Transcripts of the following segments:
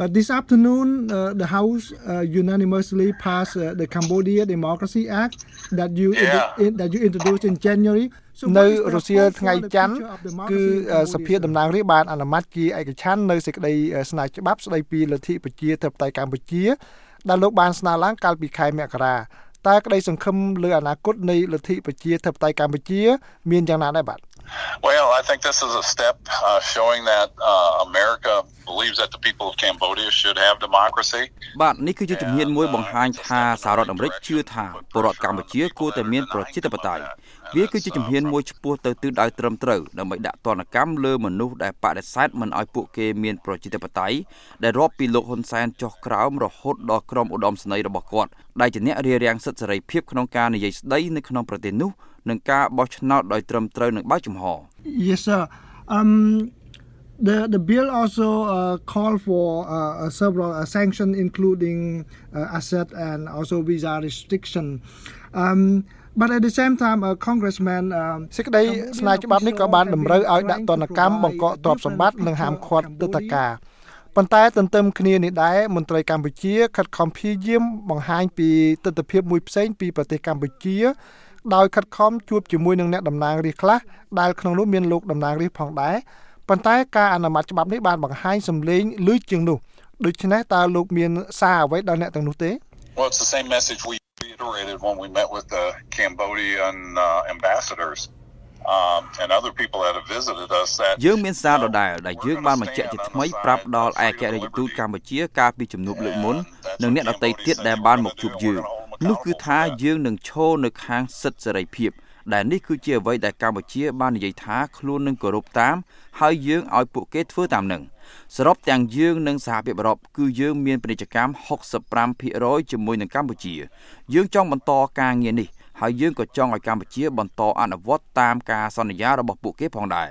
Uh, this afternoon, uh, the House uh, unanimously passed uh, the Cambodia Democracy Act that you Yeah. in, that you introduced in January. So នៅ what is the រុស្ស៊ី hope ថ្ងៃ for the ច័ន្ទ future of គឺ democracy in អឺ Cambodia, សភា sir? តំណាងរាស្ត្របានអនុម័តជាឯកច្ឆន្ទនៅសេចក្តីអឺស្នើច្បាប់ស្តីពីលទ្ធិប្រជាធិបតេយ្យកម្ពុជាដែលលោកបានស្នើឡើងកាលពីខែមករាតើក្តីសង្ឃឹមលើអនាគតនៃលទ្ធិប្រជាធិបតេយ្យកម្ពុជា មានយ៉ាងណាដែរបាទ Well, I think this is a step uh, showing that uh, America believes that the people of Cambodia should have democracy. បាទនេះគឺជាជំហានមួយបង្ហាញថាសហរដ្ឋអាមេរិកជឿថាពលរដ្ឋកម្ពុជាគួរតែមានប្រជាធិបតេយ្យវាគឺជាជំហានមួយឆ្ពោះទៅទិសដៅត្រឹមត្រូវដើម្បីដាក់ទណ្ឌកម្មលើមនុស្សដែលបដិសេធមិនឲ្យពួកគេមានប្រជាធិបតេយ្យដែលរាប់ពីលោកហ៊ុនសែនចុះក្រោមរហូតដល់ក្រុមឧត្តមសេនីយ៍របស់គាត់ដែលជាអ្នករារាំងសិទ្ធិសេរីភាពក្នុងការនិយាយស្ដីនៅក្នុងប្រទេសនោះ និងការបោះឆ្នោតដោយត្រឹមត្រូវនិងបើកចំហ Yes, sir. Um, the the bill also uh, call for uh, several uh, sanctions, including uh, asset and also visa restriction. Um, but at the same time, uh, Congressman, um, សេចក្តីស្នើច្បាប់នេះក៏បានតម្រូវឲ្យដាក់ទណ្ឌកម្មបង្កកទ្រព្យសម្បត្តិនិងហាមឃាត់ទិដ្ឋាការប៉ុន្តែទន្ទឹមគ្នានេះដែរមន្ត្រីកម្ពុជាខិតខំព្យាយាមបង្ហាញពីទស្សនវិជ្ជាមួយផ្សេងពីប្រទេសកម្ពុជា ដោយខិតខំជួបជាមួយនឹងអ្នកតំណាងរាស្ត្រខ្លះដែលក្នុងនោះមានលោកតំណាងរាស្ត្រផងដែរប៉ុន្តែការអនុម័តច្បាប់នេះបានបង្ហាញសម្លេងលឺជាងនោះដូច្នេះតើលោកមានសារអ្វីដល់អ្នកទាំងនោះទេ Well, it's the same message we reiterated when we met with the Cambodian uh, ambassadors um, and other people that have visited us. That យើងមានសារដដែលដែលយើងបានបញ្ជាក់ជាថ្មីប្រាប់ដល់ឯករាជ្យទូតកម្ពុជាកាលពីជំនួបលើកមុននិងអ្នកដទៃទៀតដែលបានមកជួបយើង នោះគឺថាយើងនឹងឈរនៅខាងសិទ្ធិសេរីភាពដែលនេះគឺជាអ្វីដែលកម្ពុជាបាននិយាយថាខ្លួននឹងគោរពតាម ហើយយើងឲ្យពួកគេធ្វើតាមនឹងសរុបទាំងយើងនិងសហភាពអឺរ៉ុបគឺយើងមានពាណិជ្ជកម្ម65%ជាមួយនឹងកម្ពុជា យើងចង់បន្តការងារនេះហើយយើងក៏ចង់ឲ្យកម្ពុជាបន្តអនុវត្តតាមការសន្យារបស់ពួកគេផងដែរ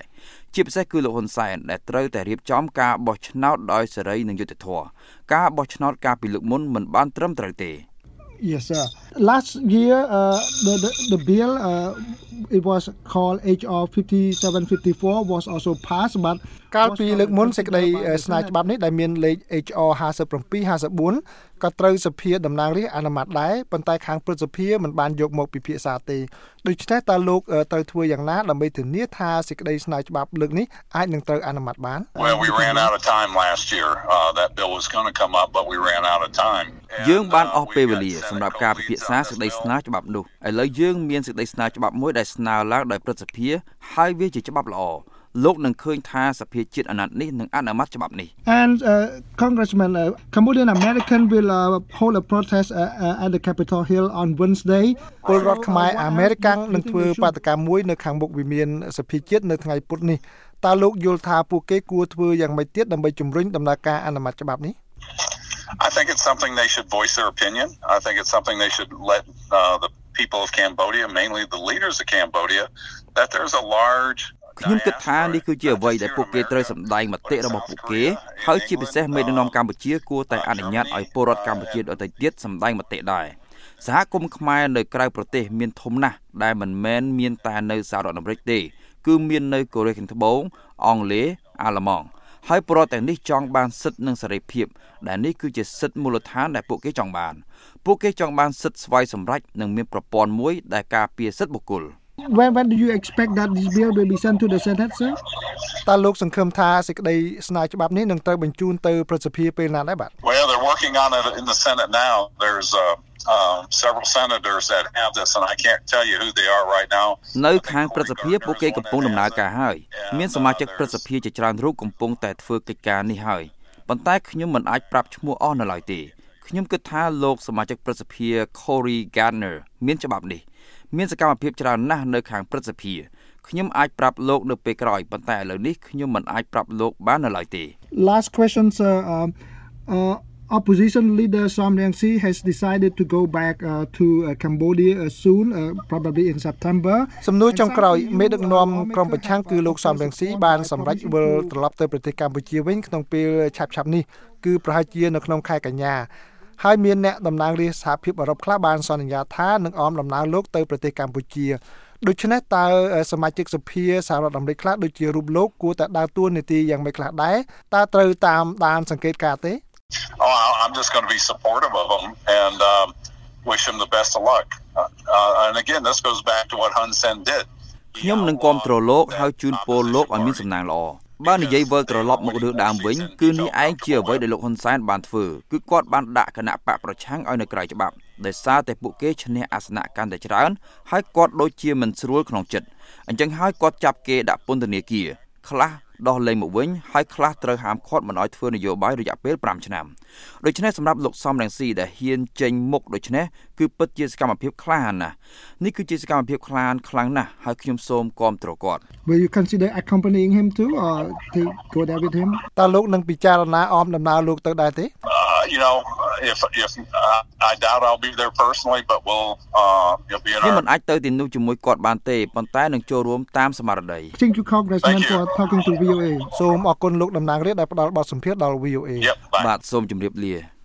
ជាពិសេសគឺលោកហ៊ុនសែនដែលត្រូវតែរៀបចំការបោះឆ្នោតដោយសេរីនិងយុត្តិធម៌ការបោះឆ្នោតកាលពីលើកមុនមិនបានត្រឹមត្រូវទេ Yes, sir. Last year, uh, the, the the bill uh, it was called HR 5754 was also passed, but កាលពីលើកមុនសេចក្តីអឺស្នើច្បាប់នេះដែលមានលេខ HR 5754 ក៏ត្រូវសភាតំណាងរាស្ត្រអនុម័តដែរប៉ុន្តែខាងព្រឹទ្ធសភាមិនបានយកមកពិភាក្សាទេដូច្នេះតើលោកអឺត្រូវធ្វើយ៉ាងណាដើម្បីធានាថាសេចក្តីស្នើច្បាប់លើកនេះអាចនឹងត្រូវអនុម័តបាន well, we ran out of time last year. Uh, that bill was going to come up, but we ran out of time. យើងបាន And, អ uh, ស់ពេលវេ we've លា got សម្រាប់ Senate ការពិភាក្សា co-leads សេច on ក្តី this ស្នើ bill. ច្បាប់នោះឥឡូវយើងមានសេចក្តីស្នើច្បាប់មួយដែលស្នើឡើងដោយព្រឹទ្ធសភាហើយវាជាច្បាប់ល្អ លោកនឹងឃើញថាសភាជាតិអាណត្តិនេះនឹងអនុម័តច្បាប់នេះ And uh, Congressman, uh, Cambodian American will uh, hold a protest uh, uh, at the Capitol Hill on Wednesday. ពលរដ្ឋខ្មែរអាមេរិកាំងនឹងធ្វើបាតកម្មមួយនៅខាងមុខវិមានសភាជាតិនៅថ្ងៃពុធនេះតើលោកយល់ថាពួកគេគួរធ្វើយ៉ាងម៉េចទៀតដើម្បីជំរុញដំណើរការអនុម័តច្បាប់នេះ I think it's something they should voice their opinion. I think it's something they should let uh, the people of Cambodia, mainly the leaders of Cambodia, that there's a large ខ្ញុំគិតថានេះគឺជាអ្វីដែលពួកគេត្រូវសម្ដែងមតិរបស់ពួកគេហើយជាពិសេសមេដឹកនាំកម្ពុជាគួរតែអនុញ្ញាតឲ្យពលរដ្ឋកម្ពុជាដទៃទៀតសម្ដែងមតិដែរសហគមន៍ខ្មែរនៅក្រៅប្រទេសមានធំណាស់ដែលមិនមែនមានតែនៅសហរដ្ឋអាមេរិកទេ គឺមាននៅកូរ៉េខាងត្បូងអង់គ្លេសអាល្លឺម៉ង់ហើយពលរដ្ឋទាំងនេះចង់បានសិទ្ធិនិងសេរីភាពដែលនេះគឺជាសិទ្ធិមូលដ្ឋានដែលពួកគេចង់បានពួកគេចង់បានសិទ្ធិស្វ័យសម្រេចនិងមានប្រព័ន្ធមួយដែលការពារសិទ្ធិបុគ្គល When, when do you expect that this bill will be sent to the Senate, sir? តើលោកសង្ឃឹមថាសេចក្តីស្នើច្បាប់នេះនឹងត្រូវបញ្ជូនទៅព្រឹទ្ធសភាពេលណាដែរបាទ Well, they're working on it in the Senate now. There's uh, um, several senators that have this, and I can't tell you who they are right now. នៅខាងព្រឹទ្ធសភាពួកគេកំពុងដំណើរការហើយមានសមាជិកព្រឹទ្ធសភាជាច្រើនរូបកំពុងតែធ្វើកិច្ចការនេះហើយប៉ុន្តែខ្ញុំមិនអាចប្រាប់ឈ្មោះអស់នៅឡើយទេខ្ញុំគិតថាលោកសមាជិកព្រឹទ្ធសភា Cory Gardner មានច្បាប់នេះ មានសកម្មភាពច្រើនណាស់នៅខាងព្រឹទ្ធសភាខ្ញុំអាចប្រាប់លោកនៅពេលក្រោយប៉ុន្តែឥឡូវនេះខ្ញុំមិនអាចប្រាប់លោកបាននៅឡើយទេ Last question, sir. Um, uh, opposition leader Som Rang Si has decided to go back uh, to uh, Cambodia uh, soon, uh, probably in September. សំណួរចុងក្រោយមេដឹកនាំក្រុមប្រឆាំងគឺលោកសំរងស៊ីបានសម្រេចវិលត្រឡប់ទៅប្រទេសកម្ពុជាវិញក្នុងពេលឆាប់ៗនេះគឺប្រហែលជានៅក្នុងខែកញ្ញា ហើយមានអ្នកតំណាងរាស្ត្រសហភាពអឺរ៉ុបខ្លះបានសន្យាថានឹងអមដំណើរលោកទៅប្រទេសកម្ពុជាដូច្នេះតើសមាជិកសភាសហរដ្ឋអាមេរិកខ្លះដូចជារូបលោកគួរតែដើរតួនាទីយ៉ាងម៉េចខ្លះដែរតើត្រូវតាមដានសង្កេតការណ៍ទេ Oh, I'm just going to be supportive of them and um, wish them the best of luck. Uh, uh, and again, this goes back to what Hun Sen did. ខ្ញុំនឹងគាំទ្រលោកហើយជូនពរលោកឲ្យមានសំណាងល្អ បើនិយាយវិលត្រឡប់មករឿងដើមវិញគឺនេះឯងជាអ្វីដែលលោកហ៊ុនសែនបានធ្វើគឺគាត់បានដាក់គណៈបកប្រឆាំងឲ្យនៅក្រៅច្បាប់ដោយសារតែពួកគេឈ្នះអាសនៈកាន់តែច្រើនហើយគាត់ដូចជាមិនស្រួលក្នុងចិត្តអញ្ចឹងហើយគាត់ចាប់គេដាក់ពន្ធនាគារ ខ្លះដោះលែងមកវិញហើយខ្លះត្រូវហាមឃាត់មិនឲ្យធ្វើនយោបាយរយៈពេល5ឆ្នាំដូច្នេះសម្រាប់លោកសំរងស៊ីដែលហ៊ានចេញមុខដូច្នេះគឺពិតជាសកម្មភាពក្លាហានណាស់នេះគឺជាសកម្មភាពក្លាហានខ្លាំងណាស់ហើយខ្ញុំសូមគាំទ្រគាត់ Will you consider accompanying him too or to go there with him តើលោកនឹងពិចារណាអមដំណើរលោកទៅដែរទេ Uh, you know, if if uh, I doubt I'll be there personally, but we'll uh, you'll be in ខ្ញុំ our មិនអាចទៅទីនោះជាមួយគាត់បានទេប៉ុន្តែនឹងចូលរួមតាមស្មារតី Thank you Congressman Thank you. for talking to VOA សូមអរគុណលោកតំណាងរាស្ត្រដែលផ្ដល់បទសម្ភាសន៍ដល់ VOA Yep. Bye. បាទសូមជម្រាបលា